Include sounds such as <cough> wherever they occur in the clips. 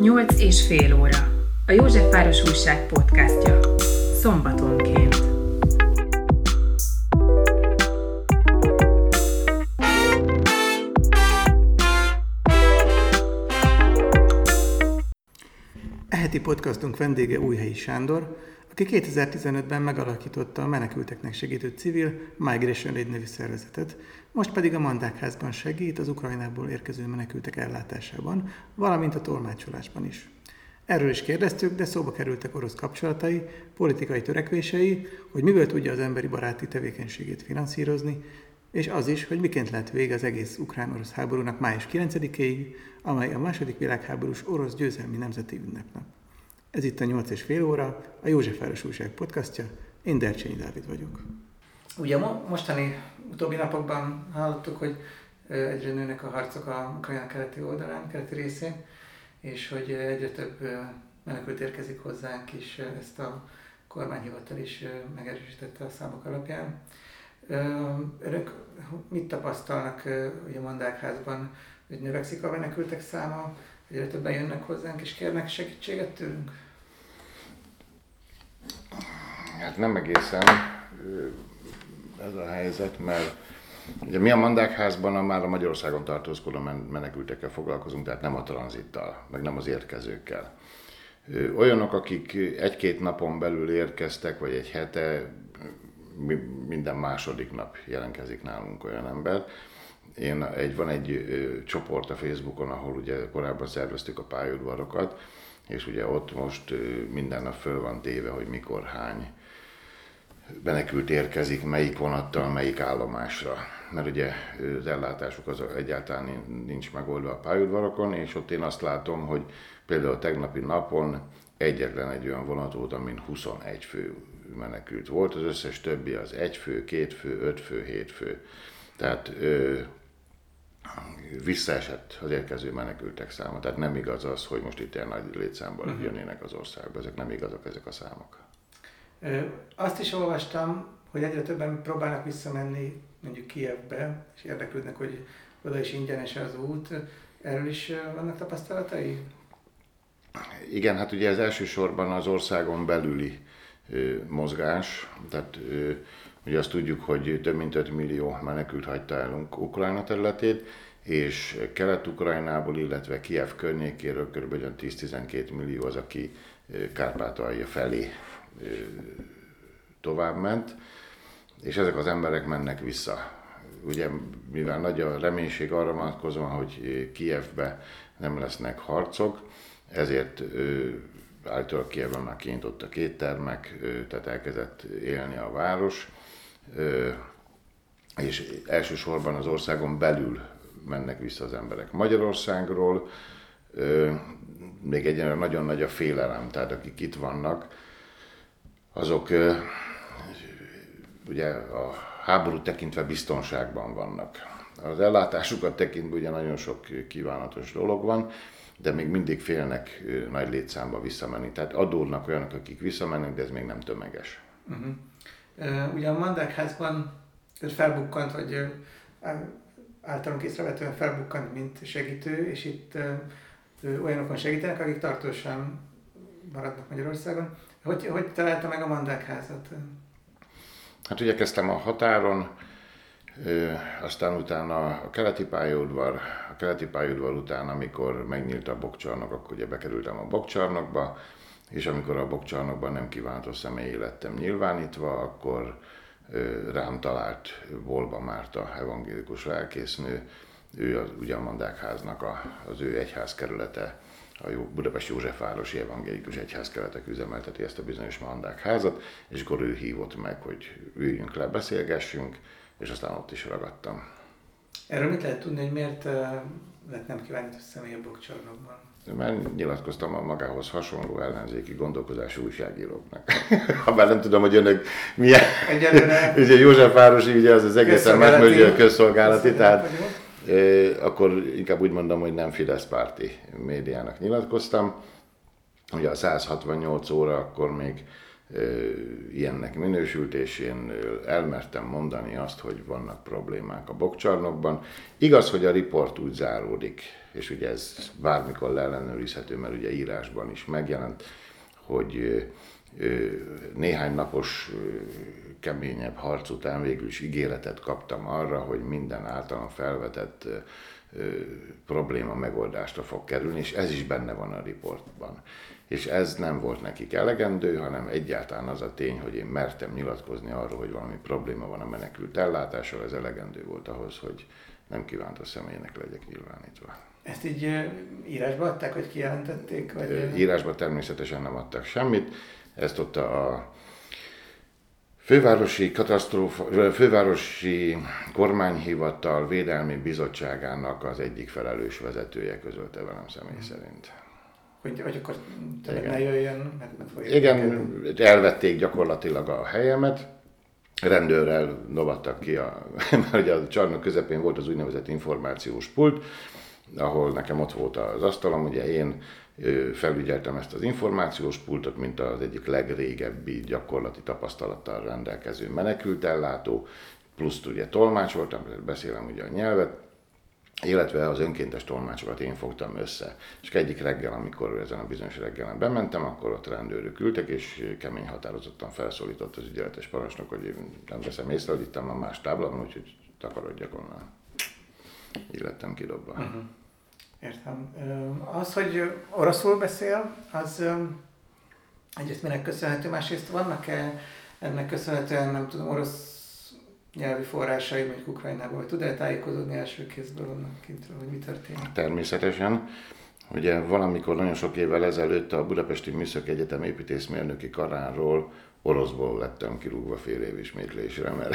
Nyolc és fél óra. A Józsefváros Újság podcastja. Szombatonként. Eheti podcastunk vendége Újhelyi Sándor, aki 2015-ben megalakította a menekülteknek segítő civil Migration Aid nevű szervezetet, most pedig a Mandákházban segít az Ukrajnából érkező menekültek ellátásában, valamint a tolmácsolásban is. Erről is kérdeztük, de szóba kerültek orosz kapcsolatai, politikai törekvései, hogy miből tudja az emberi baráti tevékenységét finanszírozni, és az is, hogy miként lett vége az egész ukrán-orosz háborúnak május 9-ig, amely a második világháborús orosz győzelmi nemzeti ünnepnap. Ez itt a 8 és fél óra, a József Város Újság podcastja. Én Dercsényi Dávid vagyok. Ugye mo- mostani utóbbi napokban hallottuk, hogy egyre nőnek a harcok a Ukrajna keleti oldalán, keleti részén, és hogy egyre több menekült érkezik hozzánk, és ezt a kormányhivatal is megerősítette a számok alapján. Önök mit tapasztalnak ugye a Mandákházban, hogy növekszik a menekültek száma, egyre többen jönnek hozzánk és kérnek segítséget tőlünk? Hát nem egészen ez a helyzet, mert ugye mi a Mandákházban a már a Magyarországon tartózkodó menekültekkel foglalkozunk, tehát nem a tranzittal, meg nem az érkezőkkel. Olyanok, akik egy-két napon belül érkeztek, vagy egy hete, minden második nap jelentkezik nálunk olyan ember. Én egy, van egy ö, csoport a Facebookon, ahol ugye korábban szerveztük a pályaudvarokat, és ugye ott most ö, minden nap föl van téve, hogy mikor hány menekült érkezik, melyik vonattal, melyik állomásra. Mert ugye az ellátásuk az egyáltalán nincs megoldva a pályaudvarokon, és ott én azt látom, hogy például a tegnapi napon egyetlen egy olyan vonat volt, amin 21 fő menekült volt, az összes többi az egy fő, két fő, öt fő, hét fő. Tehát ö, visszaesett az érkező menekültek száma. Tehát nem igaz az, hogy most itt ilyen nagy létszámban uh-huh. jönnének az országba. Ezek nem igazak, ezek a számok. Ö, azt is olvastam, hogy egyre többen próbálnak visszamenni mondjuk Kievbe, és érdeklődnek, hogy oda is ingyenes az út. Erről is vannak tapasztalatai? Igen, hát ugye ez elsősorban az országon belüli ö, mozgás, tehát ö, ugye azt tudjuk, hogy több mint 5 millió menekült hagyta el Ukrajna területét, és Kelet-Ukrajnából, illetve Kiev környékéről kb. 10-12 millió az, aki Kárpátalja felé továbbment, és ezek az emberek mennek vissza. Ugye, mivel nagy a reménység arra vonatkozóan, hogy Kievbe nem lesznek harcok, ezért állítólag Kievben már kinyitott a két termek, tehát elkezdett élni a város, és elsősorban az országon belül mennek vissza az emberek. Magyarországról még egyenlően nagyon nagy a félelem, tehát akik itt vannak, azok ugye a háború tekintve biztonságban vannak. Az ellátásukat tekintve ugye nagyon sok kívánatos dolog van, de még mindig félnek nagy létszámba visszamenni. Tehát adódnak olyanok, akik visszamennek, de ez még nem tömeges. Uh-huh. Ugye a Mandákházban felbukkant, vagy általunk észrevetően felbukkant, mint segítő, és itt olyanokon segítenek, akik tartósan maradnak Magyarországon. Hogy, hogy találta meg a Mandákházat? Hát ugye kezdtem a határon, aztán utána a keleti pályaudvar, a keleti pályaudvar után, amikor megnyílt a bokcsarnok, akkor ugye bekerültem a bokcsarnokba, és amikor a bokcsarnokban nem kívánatos személy lettem nyilvánítva, akkor rám talált Volba Márta evangélikus lelkésznő, ő az, ugye a Mandákháznak a, az ő egyházkerülete, a Budapest Józsefvárosi Evangélikus Egyházkeretek üzemelteti ezt a bizonyos Mandákházat, és akkor ő hívott meg, hogy üljünk le, beszélgessünk, és aztán ott is ragadtam. Erről mit lehet tudni, hogy miért lett nem kívánatos személy a bokcsarnokban? Mert nyilatkoztam a magához hasonló ellenzéki gondolkozású újságíróknak. <laughs> Ha bár nem tudom, hogy önök milyen... Egyelőre... <laughs> ugye Józsefvárosi, ugye az az egészen más, hogy a közszolgálati, tehát akkor inkább úgy mondom, hogy nem Fidesz párti médiának nyilatkoztam. Ugye a 168 óra akkor még ilyennek minősült, és én elmertem mondani azt, hogy vannak problémák a bokcsarnokban. Igaz, hogy a riport úgy záródik, és ugye ez bármikor leellenőrizhető, mert ugye írásban is megjelent, hogy néhány napos keményebb harc után végül is ígéretet kaptam arra, hogy minden általam felvetett probléma megoldásra fog kerülni, és ez is benne van a riportban. És ez nem volt nekik elegendő, hanem egyáltalán az a tény, hogy én mertem nyilatkozni arról, hogy valami probléma van a menekült ellátással, ez elegendő volt ahhoz, hogy nem kívánt a személynek legyek nyilvánítva. Ezt így írásba adták, hogy kijelentették? Vagy... Írásba természetesen nem adtak semmit. Ezt ott a Fővárosi katasztrófa, fővárosi kormányhivatal védelmi bizottságának az egyik felelős vezetője közölte velem személy szerint. Hogy, hogy akkor ne jöjjön, mert nem Igen, elvették gyakorlatilag a helyemet, rendőrrel novattak ki, a, <laughs> mert ugye a csarnok közepén volt az úgynevezett információs pult, ahol nekem ott volt az asztalom, ugye én felügyeltem ezt az információs pultot, mint az egyik legrégebbi gyakorlati tapasztalattal rendelkező menekültellátó, plusz ugye tolmács voltam, beszélem ugye a nyelvet, illetve az önkéntes tolmácsokat én fogtam össze. És egyik reggel, amikor ezen a bizonyos reggelen bementem, akkor ott rendőrök ültek, és kemény határozottan felszólított az ügyeletes parancsnok, hogy nem veszem észre, hogy itt a más táblában, úgyhogy takarodjak onnan. Így lettem kidobva. Uh-huh. Értem. Az, hogy oroszul beszél, az egyrészt minek köszönhető, másrészt vannak-e ennek köszönhetően, nem tudom, orosz nyelvi forrásai, mondjuk Ukrajnában, vagy tud-e tájékozódni első kézből onnan kintről, hogy mi történik? Természetesen. Ugye valamikor nagyon sok évvel ezelőtt a Budapesti Műszaki Egyetem építészmérnöki karánról oroszból lettem kirúgva fél év ismétlésre, mert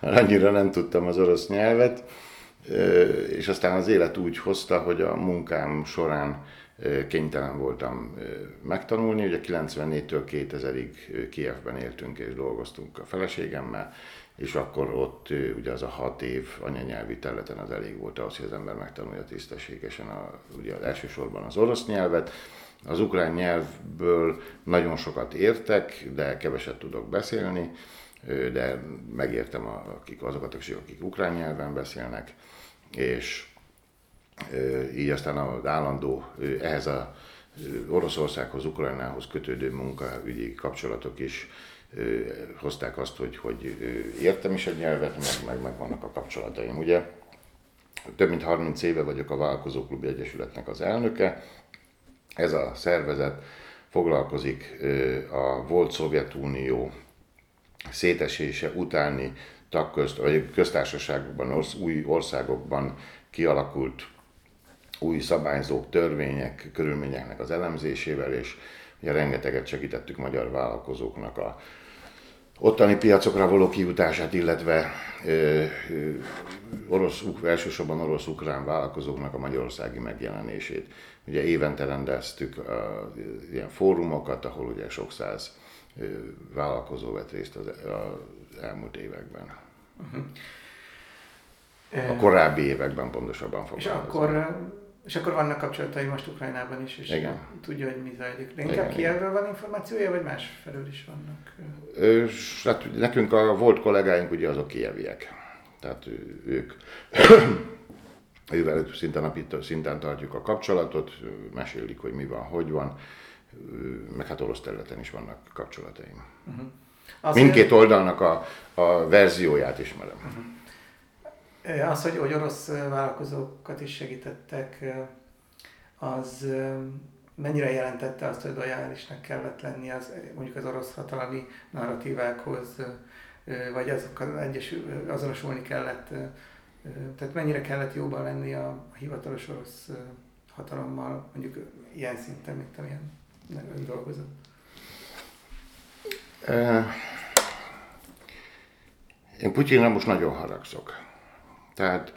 <laughs> annyira nem tudtam az orosz nyelvet és aztán az élet úgy hozta, hogy a munkám során kénytelen voltam megtanulni. Ugye 94-től 2000-ig Kievben éltünk és dolgoztunk a feleségemmel, és akkor ott ugye az a hat év anyanyelvi területen az elég volt ahhoz, hogy az ember megtanulja tisztességesen a, ugye elsősorban az orosz nyelvet. Az ukrán nyelvből nagyon sokat értek, de keveset tudok beszélni, de megértem akik, azokat, akik ukrán nyelven beszélnek és így aztán az állandó ehhez a Oroszországhoz, Ukrajnához kötődő munkaügyi kapcsolatok is hozták azt, hogy, hogy értem is a nyelvet, meg, meg, meg vannak a kapcsolataim. Ugye több mint 30 éve vagyok a Vállalkozóklub Egyesületnek az elnöke. Ez a szervezet foglalkozik a volt Szovjetunió szétesése utáni tagközt, vagy köztársaságokban, orsz, új országokban kialakult új szabályzók, törvények, körülményeknek az elemzésével, és ugye rengeteget segítettük magyar vállalkozóknak a ottani piacokra való kijutását, illetve ö, ö, orosz, elsősorban orosz-ukrán vállalkozóknak a magyarországi megjelenését. Ugye évente rendeztük a, ilyen fórumokat, ahol ugye sok száz vállalkozó vett részt az, az elmúlt években. Uh-huh. A korábbi években pontosabban És akkor, és akkor vannak kapcsolatai most Ukrajnában is, és Igen. tudja, hogy mi zajlik. De inkább Kievről van információja, vagy más felől is vannak? Ö, hát nekünk a volt kollégáink ugye azok kieviek. Tehát ők <clears throat> ővel szinten napító szinten tartjuk a kapcsolatot, mesélik, hogy mi van, hogy van, meg hát orosz területen is vannak kapcsolataim. Uh-huh. Azért... Mindkét oldalnak a, a verzióját ismerem. Uh-huh. Az, hogy, hogy orosz vállalkozókat is segítettek, az mennyire jelentette azt, hogy lojálisnak kellett lenni az, mondjuk az orosz hatalmi narratívákhoz, vagy azokkal egyesül, azonosulni kellett, tehát mennyire kellett jóban lenni a hivatalos orosz hatalommal, mondjuk ilyen szinten, mint amilyen ön dolgozott? Én Putyinra most nagyon haragszok. Tehát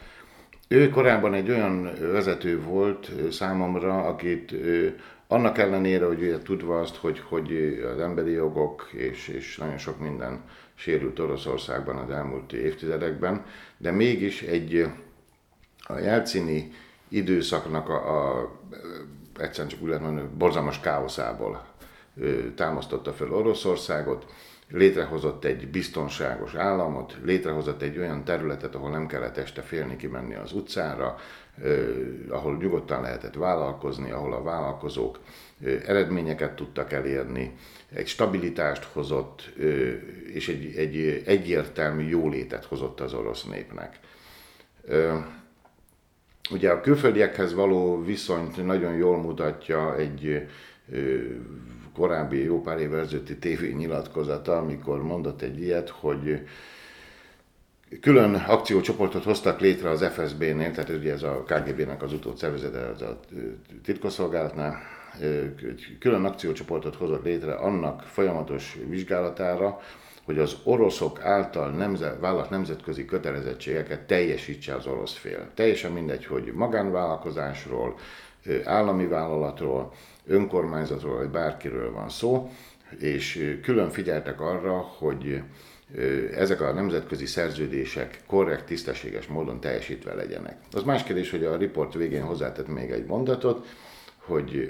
ő korábban egy olyan vezető volt számomra, akit annak ellenére, hogy ugye tudva azt, hogy, hogy az emberi jogok és, és nagyon sok minden sérült Oroszországban az elmúlt évtizedekben, de mégis egy a jelcini időszaknak a, a egyszerűen csak úgy lehet mondani, borzalmas káoszából támasztotta föl Oroszországot, létrehozott egy biztonságos államot, létrehozott egy olyan területet, ahol nem kellett este félni kimenni az utcára, ahol nyugodtan lehetett vállalkozni, ahol a vállalkozók eredményeket tudtak elérni, egy stabilitást hozott, és egy, egy egyértelmű jólétet hozott az orosz népnek. Ugye a külföldiekhez való viszonyt nagyon jól mutatja egy korábbi jó pár évvel ezelőtti tévé nyilatkozata, amikor mondott egy ilyet, hogy külön akciócsoportot hoztak létre az FSB-nél, tehát ugye ez a KGB-nek az utódszervezete, az a titkosszolgálatnál, külön akciócsoportot hozott létre annak folyamatos vizsgálatára, hogy az oroszok által nemzet, vállalt nemzetközi kötelezettségeket teljesítse az orosz fél. Teljesen mindegy, hogy magánvállalkozásról, állami vállalatról, önkormányzatról, vagy bárkiről van szó, és külön figyeltek arra, hogy ezek a nemzetközi szerződések korrekt, tisztességes módon teljesítve legyenek. Az más kérdés, hogy a riport végén hozzátett még egy mondatot, hogy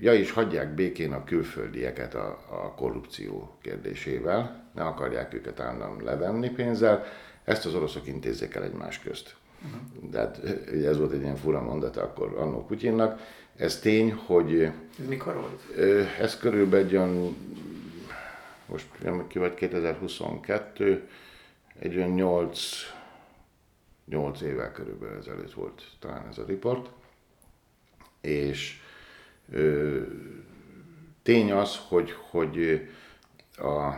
ja is hagyják békén a külföldieket a, a korrupció kérdésével, ne akarják őket állandóan levenni pénzzel, ezt az oroszok intézzék el egymás közt. Uh-huh. De ez volt egy ilyen fura mondata akkor annó Putyinnak. Ez tény, hogy... Ez mikor volt? Ez körülbelül egy olyan, most ki vagy 2022, egy olyan 8, 8 évvel körülbelül ezelőtt volt talán ez a riport és ö, tény az, hogy, hogy a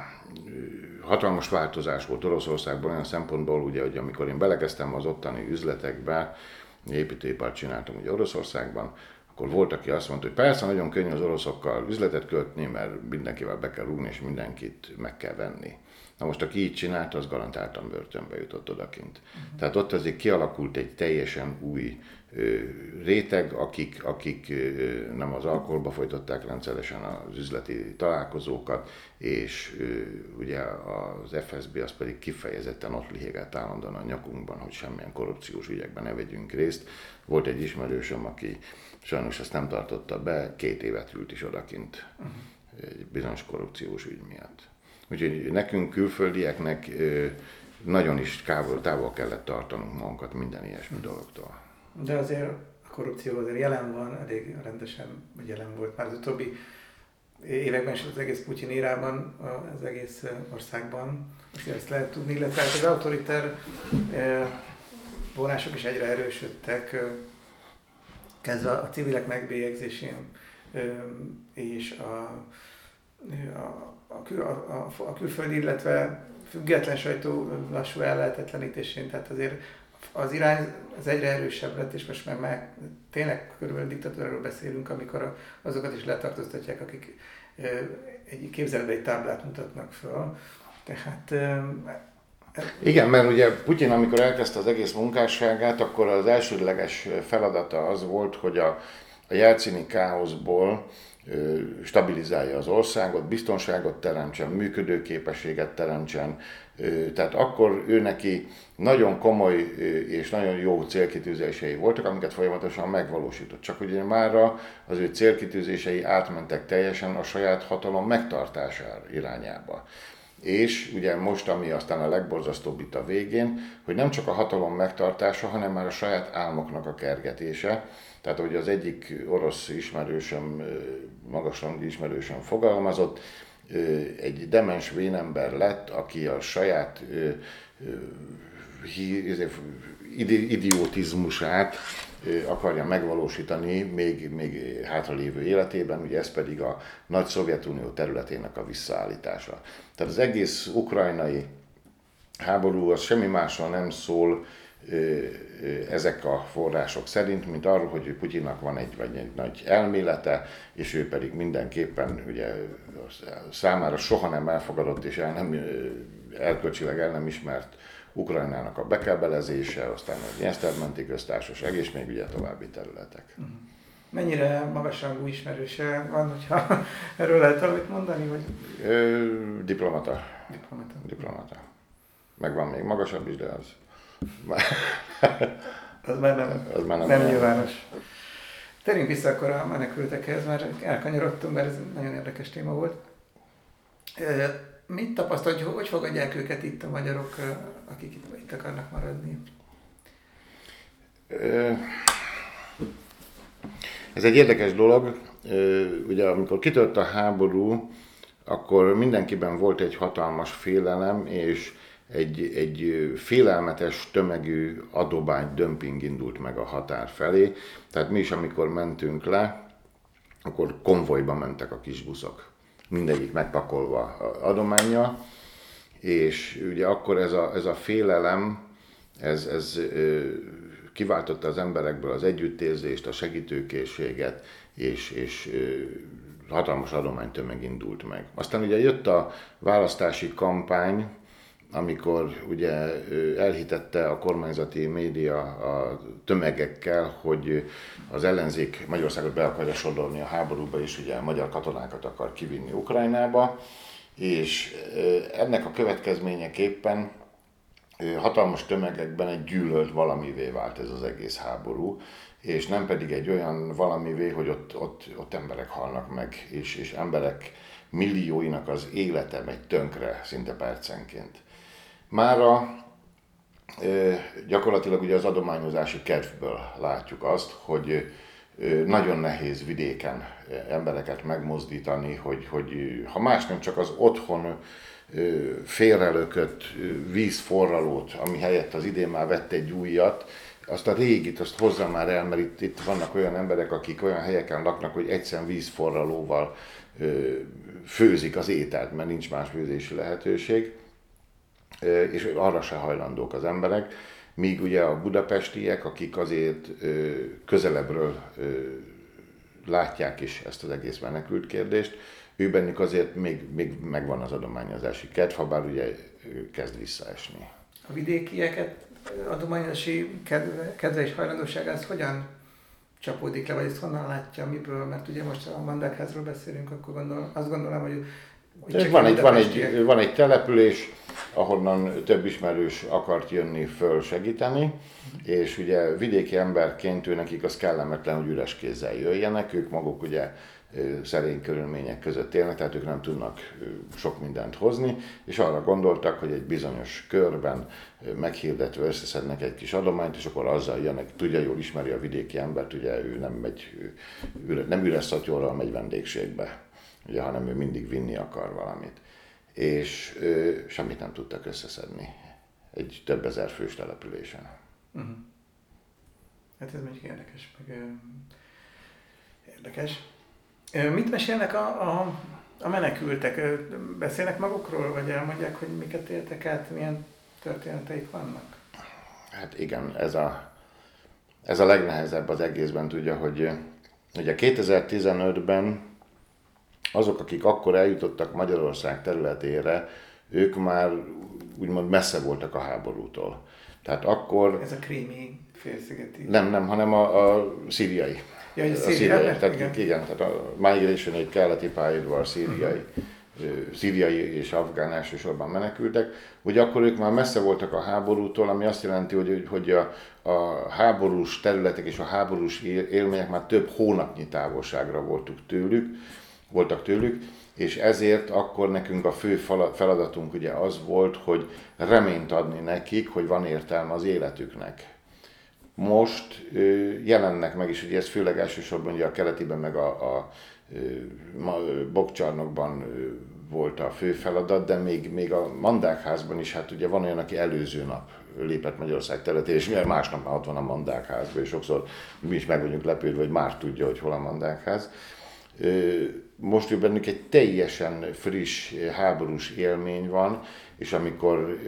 hatalmas változás volt Oroszországban olyan szempontból, ugye, hogy amikor én belekezdtem az ottani üzletekbe, építőipart csináltam ugye Oroszországban, akkor volt, aki azt mondta, hogy persze nagyon könnyű az oroszokkal üzletet kötni, mert mindenkivel be kell rúgni, és mindenkit meg kell venni. Na most, aki így csinálta, az garantáltan börtönbe jutott odakint. Uh-huh. Tehát ott azért kialakult egy teljesen új réteg, akik, akik nem az alkoholba folytatták rendszeresen az üzleti találkozókat, és ugye az FSB az pedig kifejezetten ott lihegett állandóan a nyakunkban, hogy semmilyen korrupciós ügyekben ne vegyünk részt. Volt egy ismerősöm, aki sajnos ezt nem tartotta be, két évet ült is odakint egy bizonyos korrupciós ügy miatt. Úgyhogy nekünk külföldieknek nagyon is távol, távol kellett tartanunk magunkat minden ilyesmi dologtól. De azért a korrupció azért jelen van, elég rendesen jelen volt már az utóbbi években is az egész Putyin érában, az egész országban. Azért ezt lehet tudni, illetve hát az autoriter vonások is egyre erősödtek, kezdve a civilek megbélyegzésén és a, a, a, a, a külföldi, illetve független sajtó lassú ellehetetlenítésén, tehát azért az irány az egyre erősebb lett, és most már, már tényleg körülbelül diktatúráról beszélünk, amikor azokat is letartóztatják, akik egy képzelbe egy táblát mutatnak föl. Tehát igen, mert ugye Putyin, amikor elkezdte az egész munkásságát, akkor az elsődleges feladata az volt, hogy a, a jelcini káoszból stabilizálja az országot, biztonságot teremtsen, működőképességet teremtsen. Tehát akkor ő neki nagyon komoly és nagyon jó célkitűzései voltak, amiket folyamatosan megvalósított. Csak ugye mára az ő célkitűzései átmentek teljesen a saját hatalom megtartására irányába. És ugye most, ami aztán a legborzasztóbb itt a végén, hogy nem csak a hatalom megtartása, hanem már a saját álmoknak a kergetése. Tehát, hogy az egyik orosz ismerősöm, magasrangú ismerősöm fogalmazott, egy demens vénember lett, aki a saját izé, idiotizmusát akarja megvalósítani még, még hátralévő életében, ugye ez pedig a nagy Szovjetunió területének a visszaállítása. Tehát az egész ukrajnai háború az semmi másról nem szól ezek a források szerint, mint arról, hogy Putyinnak van egy, vagy egy nagy elmélete, és ő pedig mindenképpen ugye számára soha nem elfogadott és el nem, erkölcsileg el nem ismert Ukrajnának a bekábelezése, aztán a Nyesztermenti köztársaság, és még ugye további területek. Mhm. Mennyire magasrangú ismerőse van, hogyha <laughs> erről lehet valamit mondani? Vagy? Ö, diplomata. Diplomata. Diplomata. Meg van még magasabb is, de az... az már nem, az már nem, nem nyilvános. Térjünk vissza akkor a menekültekhez, mert elkanyarodtunk, mert ez nagyon érdekes téma volt. Mit tapasztal, hogy hogy fogadják őket itt a magyarok, akik itt, itt akarnak maradni? Ez egy érdekes dolog. Ugye amikor kitört a háború, akkor mindenkiben volt egy hatalmas félelem, és egy, egy félelmetes tömegű adobány dömping indult meg a határ felé. Tehát mi is, amikor mentünk le, akkor konvojba mentek a kis buszok. Mindegyik megpakolva adományjal. És ugye akkor ez a, ez a félelem, ez, ez kiváltotta az emberekből az együttérzést, a segítőkészséget, és, és hatalmas adománytömeg indult meg. Aztán ugye jött a választási kampány, amikor ugye elhitette a kormányzati média a tömegekkel, hogy az ellenzék Magyarországot be akarja sodorni a háborúba, és ugye a magyar katonákat akar kivinni Ukrajnába, és ennek a következményeképpen hatalmas tömegekben egy gyűlölt valamivé vált ez az egész háború, és nem pedig egy olyan valamivé, hogy ott, ott, ott emberek halnak meg, és, és emberek millióinak az élete megy tönkre szinte percenként. Mára gyakorlatilag ugye az adományozási kedvből látjuk azt, hogy nagyon nehéz vidéken embereket megmozdítani, hogy, hogy ha más nem csak az otthon félrelökött vízforralót, ami helyett az idén már vett egy újat, azt a régit, azt hozza már el, mert itt, itt vannak olyan emberek, akik olyan helyeken laknak, hogy egyszer vízforralóval főzik az ételt, mert nincs más főzési lehetőség és arra se hajlandók az emberek, míg ugye a budapestiek, akik azért közelebbről látják is ezt az egész menekült kérdést, ő bennük azért még, még megvan az adományozási kedv, ha bár ugye kezd visszaesni. A vidékieket adományozási kedve, kedve és hajlandóság, az hogyan csapódik le, vagy ezt honnan látja, miből, mert ugye most a mandákházról beszélünk, akkor gondolom, azt gondolom, hogy van egy, van, egy, van egy település, ahonnan több ismerős akart jönni föl segíteni, és ugye vidéki emberként ő nekik az kellemetlen, hogy üres kézzel jöjjenek, ők maguk ugye szerény körülmények között élnek, tehát ők nem tudnak sok mindent hozni, és arra gondoltak, hogy egy bizonyos körben meghirdetve összeszednek egy kis adományt, és akkor azzal jönnek, tudja, jól ismeri a vidéki embert, ugye ő nem megy, nem üres szatyorral megy vendégségbe ugye, hanem ő mindig vinni akar valamit. És ö, semmit nem tudtak összeszedni egy több ezer fős településen. Uh-huh. Hát ez még érdekes, meg ö, érdekes. Ö, mit mesélnek a, a, a menekültek? Ö, beszélnek magukról, vagy elmondják, hogy miket éltek át, milyen történeteik vannak? Hát igen, ez a, ez a legnehezebb az egészben, tudja, hogy ugye 2015-ben azok, akik akkor eljutottak Magyarország területére, ők már úgymond messze voltak a háborútól. Tehát akkor... Ez a krími félszigeti... Nem, nem, hanem a, a szíriai. Ja, a szíriai. Tehát, igen. igen, tehát a migration egy keleti pályaudvar szíriai. Uh-huh. szíriai és afgán elsősorban menekültek, hogy akkor ők már messze voltak a háborútól, ami azt jelenti, hogy, hogy a, a háborús területek és a háborús élmények már több hónapnyi távolságra voltuk tőlük, voltak tőlük, és ezért akkor nekünk a fő feladatunk ugye az volt, hogy reményt adni nekik, hogy van értelme az életüknek. Most jelennek meg is, ugye ez főleg elsősorban ugye a keletiben meg a, a, bokcsarnokban volt a fő feladat, de még, még a mandákházban is, hát ugye van olyan, aki előző nap lépett Magyarország területére, és mivel másnap már ott van a mandákházban, és sokszor mi is meg vagyunk lepődve, hogy már tudja, hogy hol a mandákház most ő bennük egy teljesen friss háborús élmény van, és amikor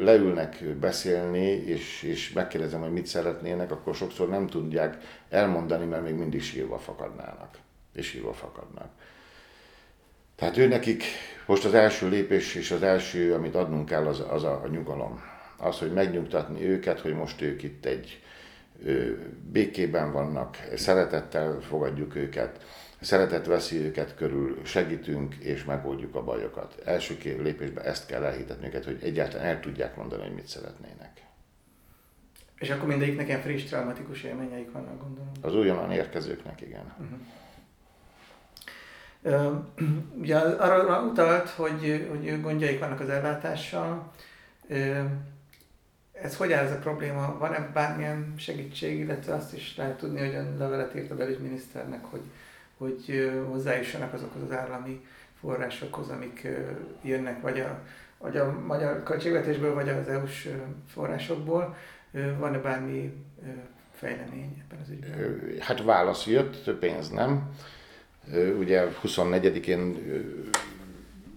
leülnek beszélni, és, és megkérdezem, hogy mit szeretnének, akkor sokszor nem tudják elmondani, mert még mindig sírva fakadnának. És sírva fakadnak. Tehát ő nekik most az első lépés és az első, amit adnunk kell, az, az a, a nyugalom. Az, hogy megnyugtatni őket, hogy most ők itt egy békében vannak, szeretettel fogadjuk őket, Szeretet veszi őket körül, segítünk és megoldjuk a bajokat. Első lépésben ezt kell elhitetni őket, hogy egyáltalán el tudják mondani, hogy mit szeretnének. És akkor mindegyiknek ilyen friss, traumatikus élményeik vannak, gondolom. Az újonnan érkezőknek, igen. Uh-huh. <clears throat> Ugye arra utalt, hogy, hogy gondjaik vannak az ellátással. Ez hogy áll ez a probléma? Van-e bármilyen segítség, illetve azt is lehet tudni, hogy a levelet írt a belügyminiszternek, hogy, hogy hozzájussanak azokhoz az állami forrásokhoz, amik jönnek, vagy a, vagy a magyar költségvetésből, vagy az EU-s forrásokból. Van-e bármi fejlemény ebben az ügyben? Hát válasz jött, pénz nem. Ugye 24-én,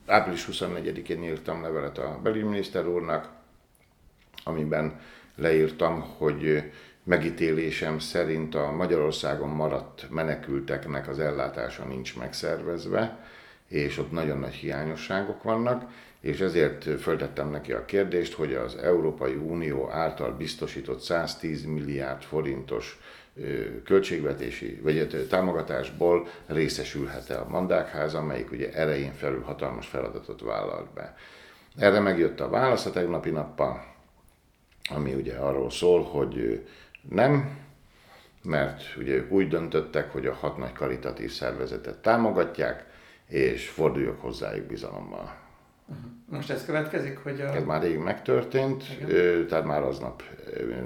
április 24-én írtam levelet a belügyminiszter úrnak, amiben leírtam, hogy megítélésem szerint a Magyarországon maradt menekülteknek az ellátása nincs megszervezve, és ott nagyon nagy hiányosságok vannak, és ezért föltettem neki a kérdést, hogy az Európai Unió által biztosított 110 milliárd forintos költségvetési, vagy támogatásból részesülhet-e a mandákház, amelyik ugye erején felül hatalmas feladatot vállalt be. Erre megjött a válasz a tegnapi nappal, ami ugye arról szól, hogy nem, mert ugye ők úgy döntöttek, hogy a hat nagy karitatív szervezetet támogatják, és forduljak hozzájuk bizalommal. Uh-huh. Most ez következik, hogy a... Ez már rég megtörtént, Igen. tehát már aznap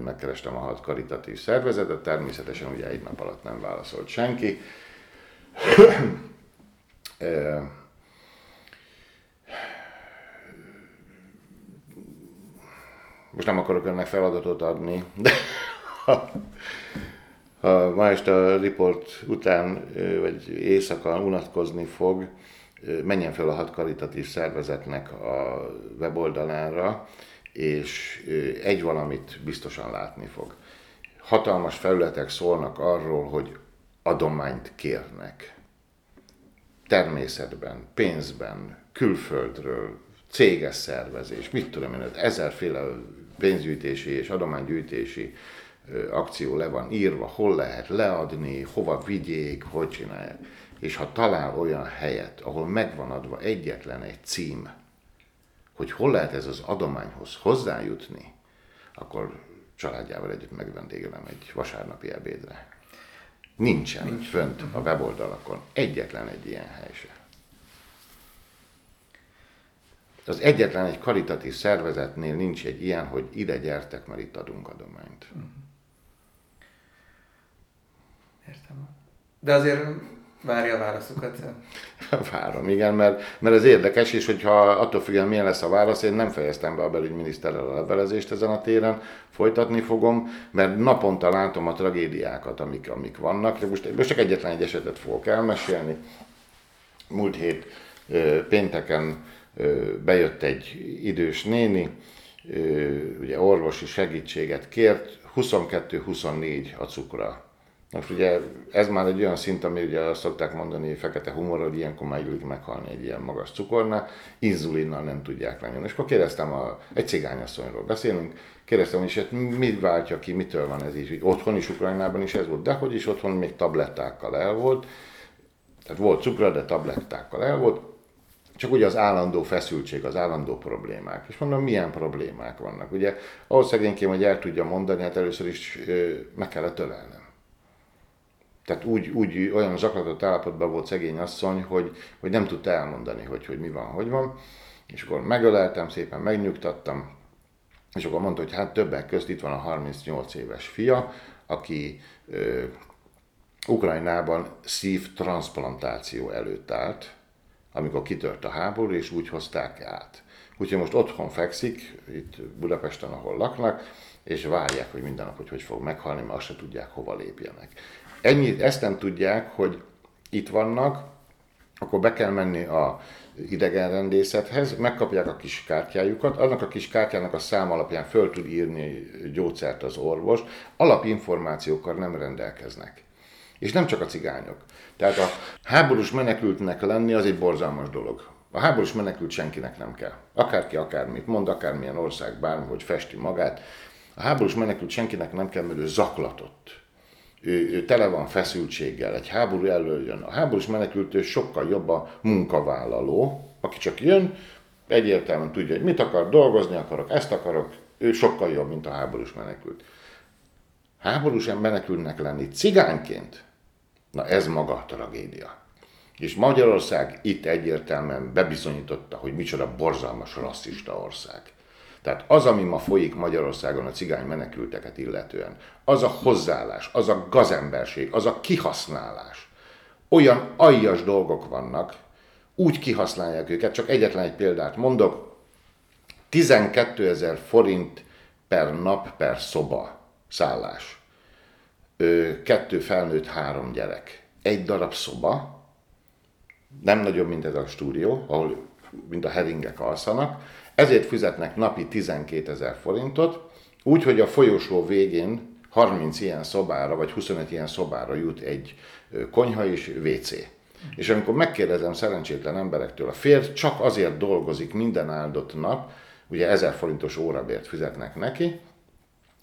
megkerestem a hat karitatív szervezetet, természetesen ugye egy nap alatt nem válaszolt senki. <clears throat> Most nem akarok önnek feladatot adni, de ha, ma este a riport után, vagy éjszaka unatkozni fog, menjen fel a hat karitatív szervezetnek a weboldalára, és egy valamit biztosan látni fog. Hatalmas felületek szólnak arról, hogy adományt kérnek. Természetben, pénzben, külföldről, céges szervezés, mit tudom én, ezerféle pénzgyűjtési és adománygyűjtési akció le van írva, hol lehet leadni, hova vigyék, hogy csinálják és ha talál olyan helyet, ahol megvan adva egyetlen egy cím, hogy hol lehet ez az adományhoz hozzájutni, akkor családjával együtt megvendégelem egy vasárnapi ebédre. Nincsen Nincs. fönt a weboldalakon egyetlen egy ilyen hely se. Az egyetlen egy karitatív szervezetnél nincs egy ilyen, hogy ide gyertek, mert itt adunk adományt. Értem. De azért Várja a válaszokat. <laughs> Várom, igen, mert, mert ez érdekes, és hogyha attól függően milyen lesz a válasz, én nem fejeztem be a belügyminiszterrel a levelezést ezen a téren, folytatni fogom, mert naponta látom a tragédiákat, amik, amik vannak. Most, most csak egyetlen egy esetet fogok elmesélni. Múlt hét pénteken bejött egy idős néni, ugye orvosi segítséget kért, 22-24 a cukra most ugye ez már egy olyan szint, ami ugye azt szokták mondani, fekete humor, hogy ilyenkor már illik meghalni egy ilyen magas cukornál, inzulinnal nem tudják lenyomni. És akkor kérdeztem, a, egy cigányasszonyról beszélünk, kérdeztem, hogy hát mi váltja ki, mitől van ez így, otthon is, Ukrajnában is ez volt, de hogy is otthon még tablettákkal el volt, tehát volt cukra, de tablettákkal el volt, csak ugye az állandó feszültség, az állandó problémák. És mondom, milyen problémák vannak. Ugye ahhoz szegényként, hogy el tudja mondani, hát először is meg kellett ölelnem. Tehát úgy, úgy olyan zaklatott állapotban volt szegény asszony, hogy, hogy nem tudta elmondani, hogy, hogy mi van, hogy van. És akkor megöleltem, szépen megnyugtattam, és akkor mondta, hogy hát többek közt itt van a 38 éves fia, aki ö, Ukrajnában szívtransplantáció előtt állt, amikor kitört a háború, és úgy hozták át. Úgyhogy most otthon fekszik, itt Budapesten, ahol laknak, és várják, hogy minden nap, hogy hogy fog meghalni, mert azt se tudják, hova lépjenek. Ennyi, ezt nem tudják, hogy itt vannak, akkor be kell menni a idegenrendészethez, megkapják a kis kártyájukat, annak a kis kártyának a szám alapján föl tud írni gyógyszert az orvos, alapinformációkkal nem rendelkeznek. És nem csak a cigányok. Tehát a háborús menekültnek lenni az egy borzalmas dolog. A háborús menekült senkinek nem kell. Akárki akármit mond, akármilyen ország bármihogy festi magát. A háborús menekült senkinek nem kell, mert ő zaklatott ő, ő tele van feszültséggel, egy háború elől jön. A háborús menekültő sokkal jobb a munkavállaló, aki csak jön, egyértelműen tudja, hogy mit akar, dolgozni akarok, ezt akarok, ő sokkal jobb, mint a háborús menekült. háborús menekülnek lenni cigányként, na ez maga a tragédia. És Magyarország itt egyértelműen bebizonyította, hogy micsoda borzalmas rasszista ország. Tehát az, ami ma folyik Magyarországon a cigány menekülteket illetően, az a hozzáállás, az a gazemberség, az a kihasználás. Olyan aljas dolgok vannak, úgy kihasználják őket, csak egyetlen egy példát mondok, 12 ezer forint per nap per szoba szállás. Kettő felnőtt, három gyerek. Egy darab szoba, nem nagyobb, mint ez a stúdió, ahol mint a heringek alszanak, ezért fizetnek napi 12 ezer forintot, úgy, hogy a folyosó végén 30 ilyen szobára, vagy 25 ilyen szobára jut egy konyha és WC. És amikor megkérdezem szerencsétlen emberektől, a férj csak azért dolgozik minden áldott nap, ugye 1000 forintos órabért fizetnek neki,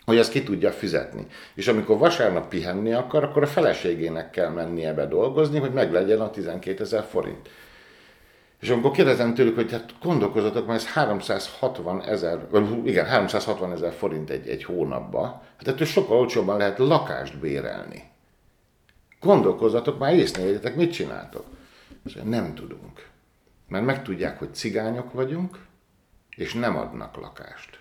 hogy ezt ki tudja fizetni. És amikor vasárnap pihenni akar, akkor a feleségének kell mennie be dolgozni, hogy meglegyen a 12 ezer forint. És amikor kérdezem tőlük, hogy hát gondolkozatok, mert ez 360 ezer, igen, 360 ezer forint egy, egy hónapba, hát ettől sokkal olcsóbban lehet lakást bérelni. Gondolkozatok, már észnéljétek, mit csináltok? És nem tudunk. Mert megtudják, hogy cigányok vagyunk, és nem adnak lakást.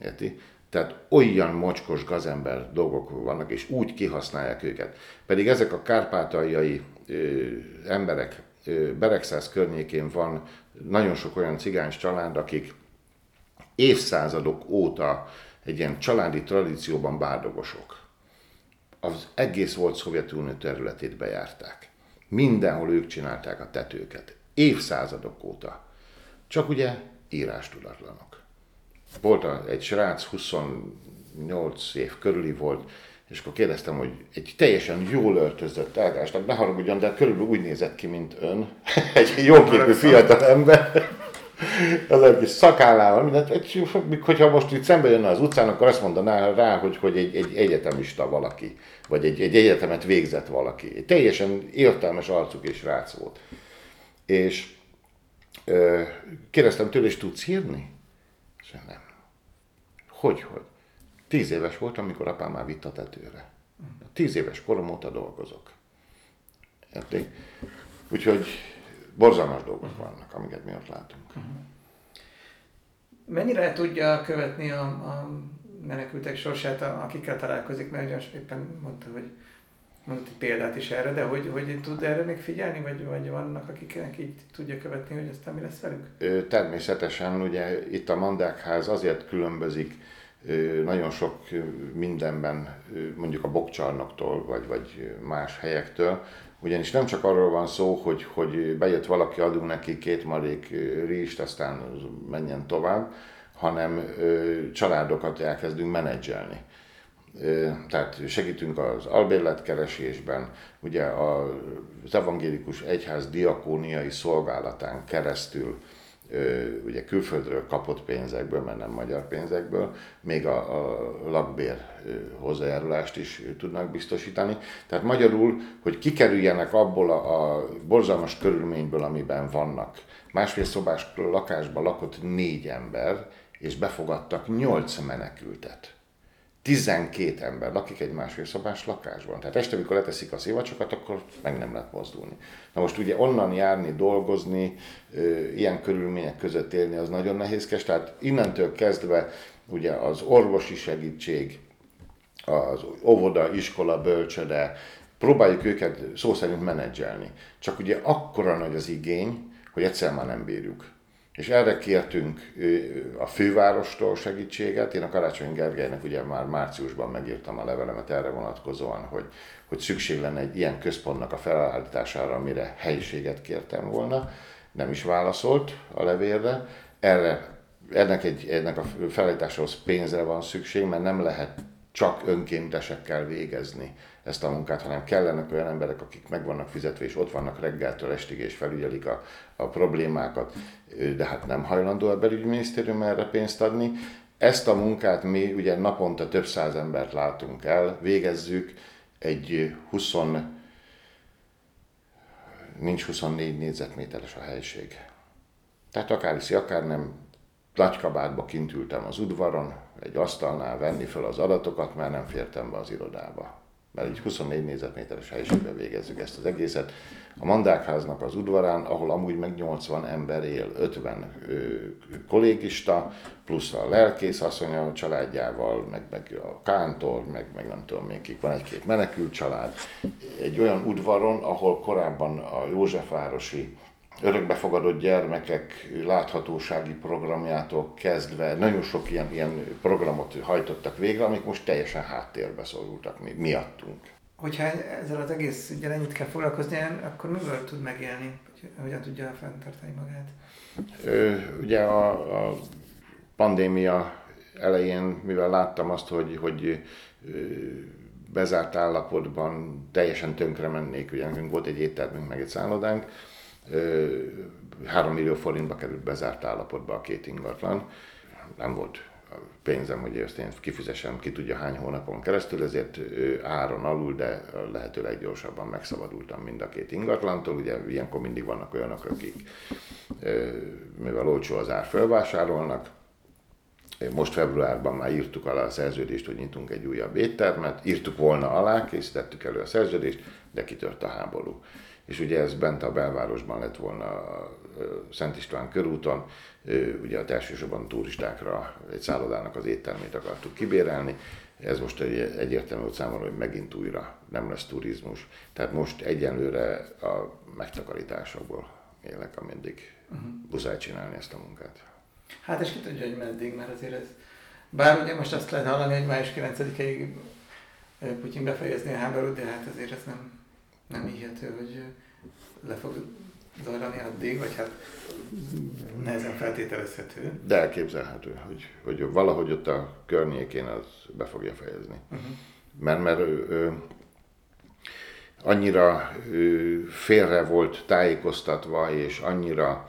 Érti? Tehát olyan mocskos gazember dolgok vannak, és úgy kihasználják őket. Pedig ezek a kárpátaljai ö, emberek, ö, Beregszáz környékén van nagyon sok olyan cigáns család, akik évszázadok óta egy ilyen családi tradícióban bárdogosok. Az egész volt Szovjetunió területét bejárták. Mindenhol ők csinálták a tetőket. Évszázadok óta. Csak ugye írástudatlanok. Volt egy srác, 28 év körüli volt, és akkor kérdeztem, hogy egy teljesen jól öltözött tehát ne haragudjon, de körülbelül úgy nézett ki, mint ön. <laughs> egy jóképű fiatal ember. az egy kis szakállával, mindent, egy, hogyha most itt szembe jönne az utcán, akkor azt mondaná rá, hogy, hogy egy, egy egyetemista valaki, vagy egy, egy egyetemet végzett valaki. Egy teljesen értelmes arcuk és rác volt. És Kérdeztem tőle, és tudsz írni? És nem. Hogy, hogy? Tíz éves volt, amikor apám már vitt a tetőre. Tíz éves korom óta dolgozok. Érték? Úgyhogy borzalmas dolgok vannak, amiket mi ott látunk. Mennyire tudja követni a, a menekültek sorsát, akikkel találkozik, mert éppen mondta, hogy mondott egy példát is erre, de hogy, hogy tud erre még figyelni, vagy, vagy vannak, akiknek így tudja követni, hogy aztán mi lesz velük? Természetesen, ugye itt a Mandákház azért különbözik nagyon sok mindenben, mondjuk a bokcsarnoktól, vagy, vagy más helyektől, ugyanis nem csak arról van szó, hogy, hogy bejött valaki, adunk neki két marék rizst, aztán menjen tovább, hanem családokat elkezdünk menedzselni. Tehát segítünk az albérletkeresésben, ugye az evangélikus egyház diakóniai szolgálatán keresztül ugye külföldről kapott pénzekből, mert nem magyar pénzekből, még a, a lakbér hozzájárulást is tudnak biztosítani. Tehát magyarul, hogy kikerüljenek abból a, a borzalmas körülményből, amiben vannak. Másfél szobás lakásban lakott négy ember, és befogadtak nyolc menekültet. 12 ember lakik egy másfél szobás lakásban. Tehát este, amikor leteszik a szivacsokat, akkor meg nem lehet mozdulni. Na most ugye onnan járni, dolgozni, ilyen körülmények között élni, az nagyon nehézkes. Tehát innentől kezdve ugye az orvosi segítség, az óvoda, iskola, bölcsöde, próbáljuk őket szó szerint menedzselni. Csak ugye akkora nagy az igény, hogy egyszer már nem bírjuk. És erre kértünk a fővárostól segítséget. Én a Karácsony Gergelynek ugye már márciusban megírtam a levelemet erre vonatkozóan, hogy, hogy szükség lenne egy ilyen központnak a felállítására, amire helyiséget kértem volna. Nem is válaszolt a levélre. Erre, ennek, egy, ennek a felállításához pénzre van szükség, mert nem lehet csak önkéntesekkel végezni ezt a munkát, hanem kellenek olyan emberek, akik meg vannak fizetve, és ott vannak reggeltől estig, és felügyelik a, a problémákat, de hát nem hajlandó a belügyminisztérium erre pénzt adni. Ezt a munkát mi ugye naponta több száz embert látunk el, végezzük egy 20, nincs 24 négyzetméteres a helység. Tehát akár hiszi, akár nem, nagy kabátba kint ültem az udvaron, egy asztalnál venni fel az adatokat, mert nem fértem be az irodába. Mert így 24 négyzetméteres helyiségben végezzük ezt az egészet. A Mandákháznak az udvarán, ahol amúgy meg 80 ember él, 50 ö, kollégista, plusz a lelkész asszony a családjával, meg, meg a kántor, meg, meg nem tudom még kik, van egy-két menekült család. Egy olyan udvaron, ahol korábban a Józsefvárosi örökbefogadott gyermekek láthatósági programjától kezdve nagyon sok ilyen, ilyen programot hajtottak végre, amik most teljesen háttérbe szorultak mi, miattunk. Hogyha ezzel az egész ügyel ennyit kell foglalkozni, akkor mivel tud megélni? Hogyan tudja fenntartani magát? Ö, ugye a, a pandémia elején, mivel láttam azt, hogy, hogy bezárt állapotban teljesen tönkre mennék, ugye nekünk volt egy éttermünk, meg egy szállodánk, 3 millió forintba került bezárt állapotba a két ingatlan. Nem volt pénzem, hogy ezt én kifizessem ki tudja hány hónapon keresztül, ezért áron alul, de lehető leggyorsabban megszabadultam mind a két ingatlantól. Ugye ilyenkor mindig vannak olyanok, akik mivel olcsó az ár, felvásárolnak. Most februárban már írtuk alá a szerződést, hogy nyitunk egy újabb éttermet, írtuk volna alá, készítettük elő a szerződést, de kitört a háború és ugye ez bent a belvárosban lett volna a Szent István körúton, ugye a elsősorban turistákra egy szállodának az éttermét akartuk kibérelni, ez most egy, egyértelmű volt számomra, hogy megint újra nem lesz turizmus. Tehát most egyenlőre a megtakarításokból élek, ameddig uh-huh. muszáj csinálni ezt a munkát. Hát és ki tudja, hogy meddig, mert azért ez... Bár ugye most azt lehet hallani, hogy május 9-ig Putyin befejezni a háborút, de hát azért ez nem nem hihető, hogy le fog zajlani addig, vagy hát nehezen feltételezhető. De elképzelhető, hogy, hogy valahogy ott a környékén az be fogja fejezni. Uh-huh. Mert, mert ő, ő, annyira ő, félre volt tájékoztatva, és annyira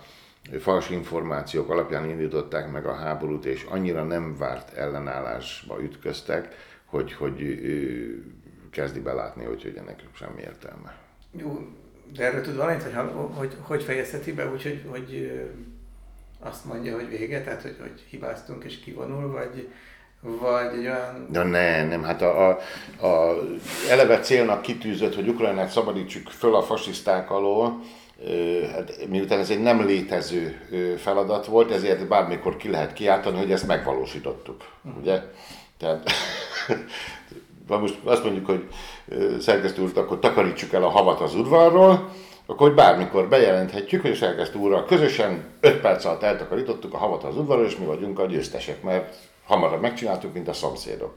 fals információk alapján indították meg a háborút, és annyira nem várt ellenállásba ütköztek, hogy, hogy ő, kezdi belátni, hogy, hogy ennek semmi értelme. Jó, de erről tud valamit, hogy hogy, hogy fejezheti be, úgyhogy hogy, azt mondja, hogy vége, tehát hogy, hogy hibáztunk és kivonul, vagy, vagy egy olyan... De ne, nem, hát a, a, a eleve célnak kitűzött, hogy Ukrajnát szabadítsuk föl a fasiszták alól, hát miután ez egy nem létező feladat volt, ezért bármikor ki lehet kiáltani, hogy ezt megvalósítottuk, uh-huh. ugye? Tehát <laughs> ha most azt mondjuk, hogy szerkesztő úr, akkor takarítsuk el a havat az udvarról, akkor hogy bármikor bejelenthetjük, hogy a szerkesztő úrral közösen 5 perc alatt eltakarítottuk a havat az udvarról, és mi vagyunk a győztesek, mert hamarabb megcsináltuk, mint a szomszédok.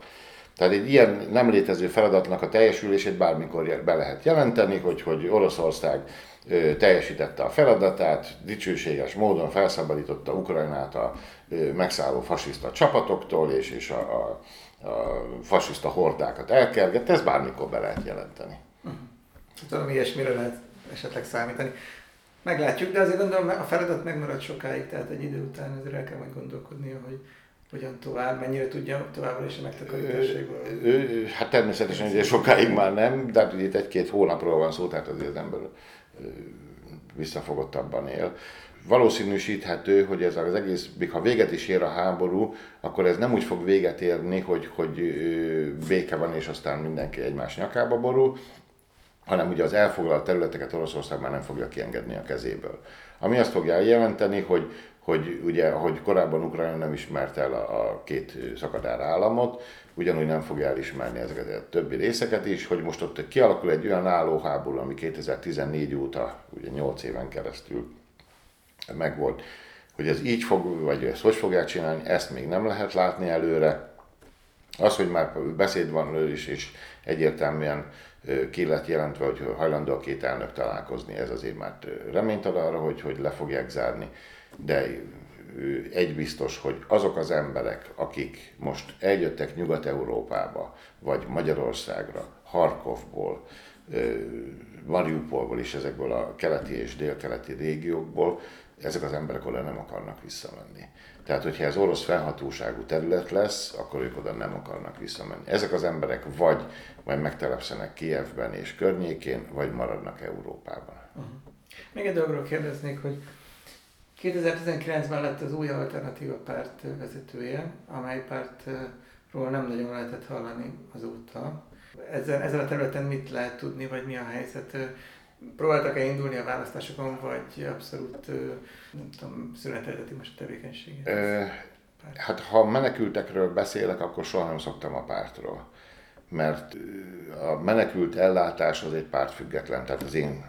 Tehát egy ilyen nem létező feladatnak a teljesülését bármikor be lehet jelenteni, hogy, hogy Oroszország teljesítette a feladatát, dicsőséges módon felszabadította Ukrajnát a megszálló fasiszta csapatoktól, és, és a, a fasiszta hordákat elkergette, ez bármikor be lehet jelenteni. Uh-huh. Tudom, ilyesmire lehet esetleg számítani. Meglátjuk, de azért gondolom a feladat megmarad sokáig, tehát egy idő után ezért el kell majd gondolkodnia, hogy hogyan tovább, mennyire tudja továbbra is a megtakarításságból. Hát természetesen ugye sokáig már nem, de hát ugye itt egy-két hónapról van szó, tehát azért az ember visszafogottabban él valószínűsíthető, hogy ez az egész, még ha véget is ér a háború, akkor ez nem úgy fog véget érni, hogy, hogy béke van és aztán mindenki egymás nyakába borul, hanem ugye az elfoglalt területeket Oroszország már nem fogja kiengedni a kezéből. Ami azt fogja jelenteni, hogy, hogy ugye, ahogy korábban Ukrajna nem ismerte el a, a két szakadár államot, ugyanúgy nem fogja elismerni ezeket a többi részeket is, hogy most ott kialakul egy olyan állóháború, ami 2014 óta, ugye 8 éven keresztül megvolt. Hogy ez így fog, vagy ezt hogy fogják csinálni, ezt még nem lehet látni előre. Az, hogy már beszéd van is, és egyértelműen ki lett jelentve, hogy hajlandó a két elnök találkozni, ez azért már reményt ad arra, hogy, hogy le fogják zárni. De egy biztos, hogy azok az emberek, akik most eljöttek Nyugat-Európába, vagy Magyarországra, Harkovból, Mariupolból és ezekből a keleti és délkeleti régiókból, ezek az emberek oda nem akarnak visszamenni. Tehát, hogyha ez orosz felhatóságú terület lesz, akkor ők oda nem akarnak visszamenni. Ezek az emberek vagy majd megtelepszenek Kievben és környékén, vagy maradnak Európában. Uh-huh. Még egy dologról kérdeznék, hogy 2019-ben lett az új alternatíva párt vezetője, amely pártról nem nagyon lehetett hallani azóta. Ezzel, ezzel a területen mit lehet tudni, vagy mi a helyzet? Próbáltak-e indulni a választásokon, vagy abszolút nem tudom, szünetelteti most a tevékenységet? Hát ha menekültekről beszélek, akkor soha nem szoktam a pártról. Mert a menekült ellátás az egy pártfüggetlen, tehát az én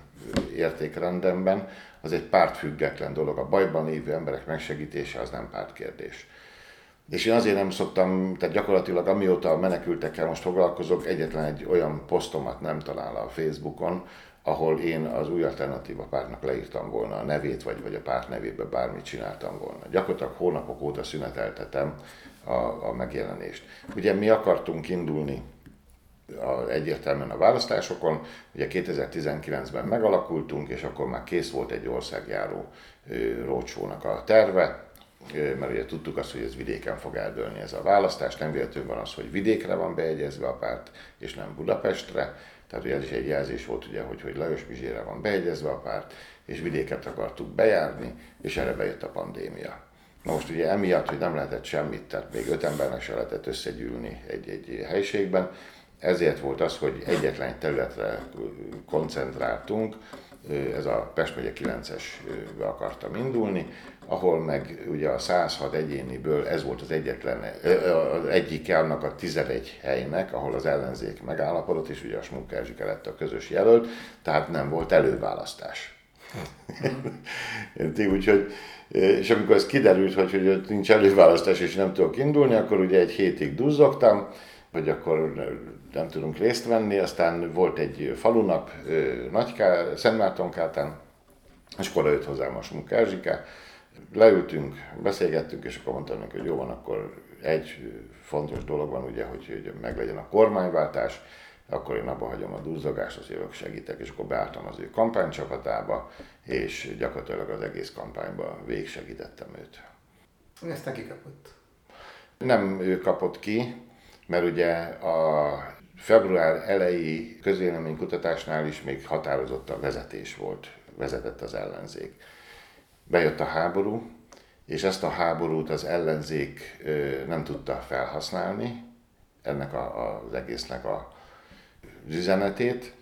értékrendemben az egy pártfüggetlen dolog. A bajban lévő emberek megsegítése az nem pártkérdés. És én azért nem szoktam, tehát gyakorlatilag amióta a menekültekkel most foglalkozok, egyetlen egy olyan posztomat nem talál a Facebookon, ahol én az új alternatíva pártnak leírtam volna a nevét, vagy, vagy a párt nevébe bármit csináltam volna. Gyakorlatilag hónapok óta szüneteltetem a, a megjelenést. Ugye mi akartunk indulni a, egyértelműen a választásokon, ugye 2019-ben megalakultunk, és akkor már kész volt egy országjáró rócsónak a terve, mert ugye tudtuk azt, hogy ez vidéken fog eldőlni ez a választás, nem véletlenül van az, hogy vidékre van beegyezve a párt, és nem Budapestre, tehát ugye ez is egy jelzés volt, ugye, hogy, hogy Lajos Bizsére van beegyezve a párt, és vidéket akartuk bejárni, és erre bejött a pandémia. Na most ugye emiatt, hogy nem lehetett semmit, tehát még öt embernek se lehetett összegyűlni egy, egy helységben, ezért volt az, hogy egyetlen területre koncentráltunk, ez a Pest megye 9-esbe akartam indulni, ahol meg ugye a 106 egyéniből ez volt az egyetlen, az egyike annak a 11 helynek, ahol az ellenzék megállapodott, és ugye a Smunk Erzsike lett a közös jelölt, tehát nem volt előválasztás. <laughs> Úgyhogy, és amikor ez kiderült, hogy, hogy nincs előválasztás és nem tudok indulni, akkor ugye egy hétig duzzogtam, hogy akkor nem tudunk részt venni, aztán volt egy falunap Nagyká, Szentmártonkátán, és akkor jött hozzám a Smuk Erzsike, leültünk, beszélgettünk, és akkor mondtam neki, hogy jó van, akkor egy fontos dolog van ugye, hogy, hogy meglegyen a kormányváltás, akkor én abba hagyom a duzzogást, az jövök segítek, és akkor beálltam az ő kampánycsapatába, és gyakorlatilag az egész kampányba végsegítettem őt. Ezt neki kapott? Nem ő kapott ki, mert ugye a február elejé közvéleménykutatásnál is még határozott a vezetés volt, vezetett az ellenzék. Bejött a háború, és ezt a háborút az ellenzék nem tudta felhasználni, ennek a, az egésznek a üzenetét.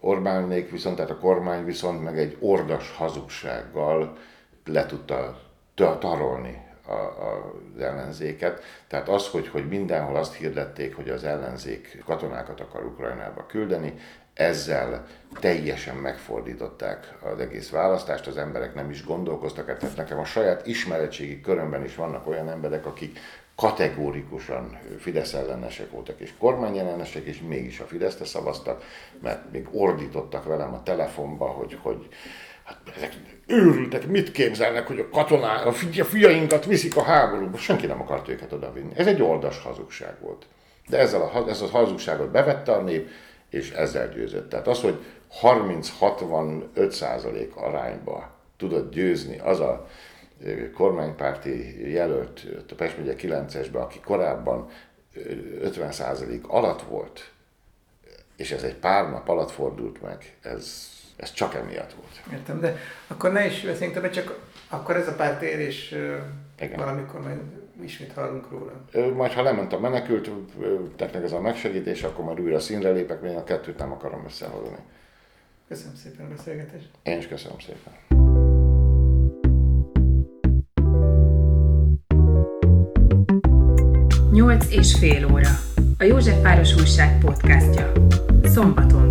Orbánék viszont, tehát a kormány viszont meg egy ordas hazugsággal le tudta tarolni a, a, az ellenzéket. Tehát az, hogy, hogy mindenhol azt hirdették, hogy az ellenzék katonákat akar Ukrajnába küldeni, ezzel teljesen megfordították az egész választást, az emberek nem is gondolkoztak, tehát nekem a saját ismeretségi körömben is vannak olyan emberek, akik kategórikusan Fidesz ellenesek voltak, és kormányellenesek, és mégis a Fideszre szavaztak, mert még ordítottak velem a telefonba, hogy, hogy hát ezek őrültek, mit képzelnek, hogy a katonák, a fiainkat viszik a háborúba. Senki nem akart őket odavinni. Ez egy oldas hazugság volt. De ezzel a, ez a hazugságot bevette a nép, és ezzel győzött. Tehát az, hogy 30-65 százalék arányba tudott győzni az a kormánypárti jelölt a Pest megye 9-esben, aki korábban 50 százalék alatt volt, és ez egy pár nap alatt fordult meg, ez, ez csak emiatt volt. Értem, de akkor ne is veszélyünk többet, csak akkor ez a párt ér, és Igen. valamikor majd ismét hallunk róla. Majd ha lement a menekült teknek ez a megsegítés, akkor majd újra színre lépek, mert én a kettőt nem akarom összehozni. Köszönöm szépen a beszélgetést. Én is köszönöm szépen. Nyolc és fél óra. A József Város Újság podcastja. Szombaton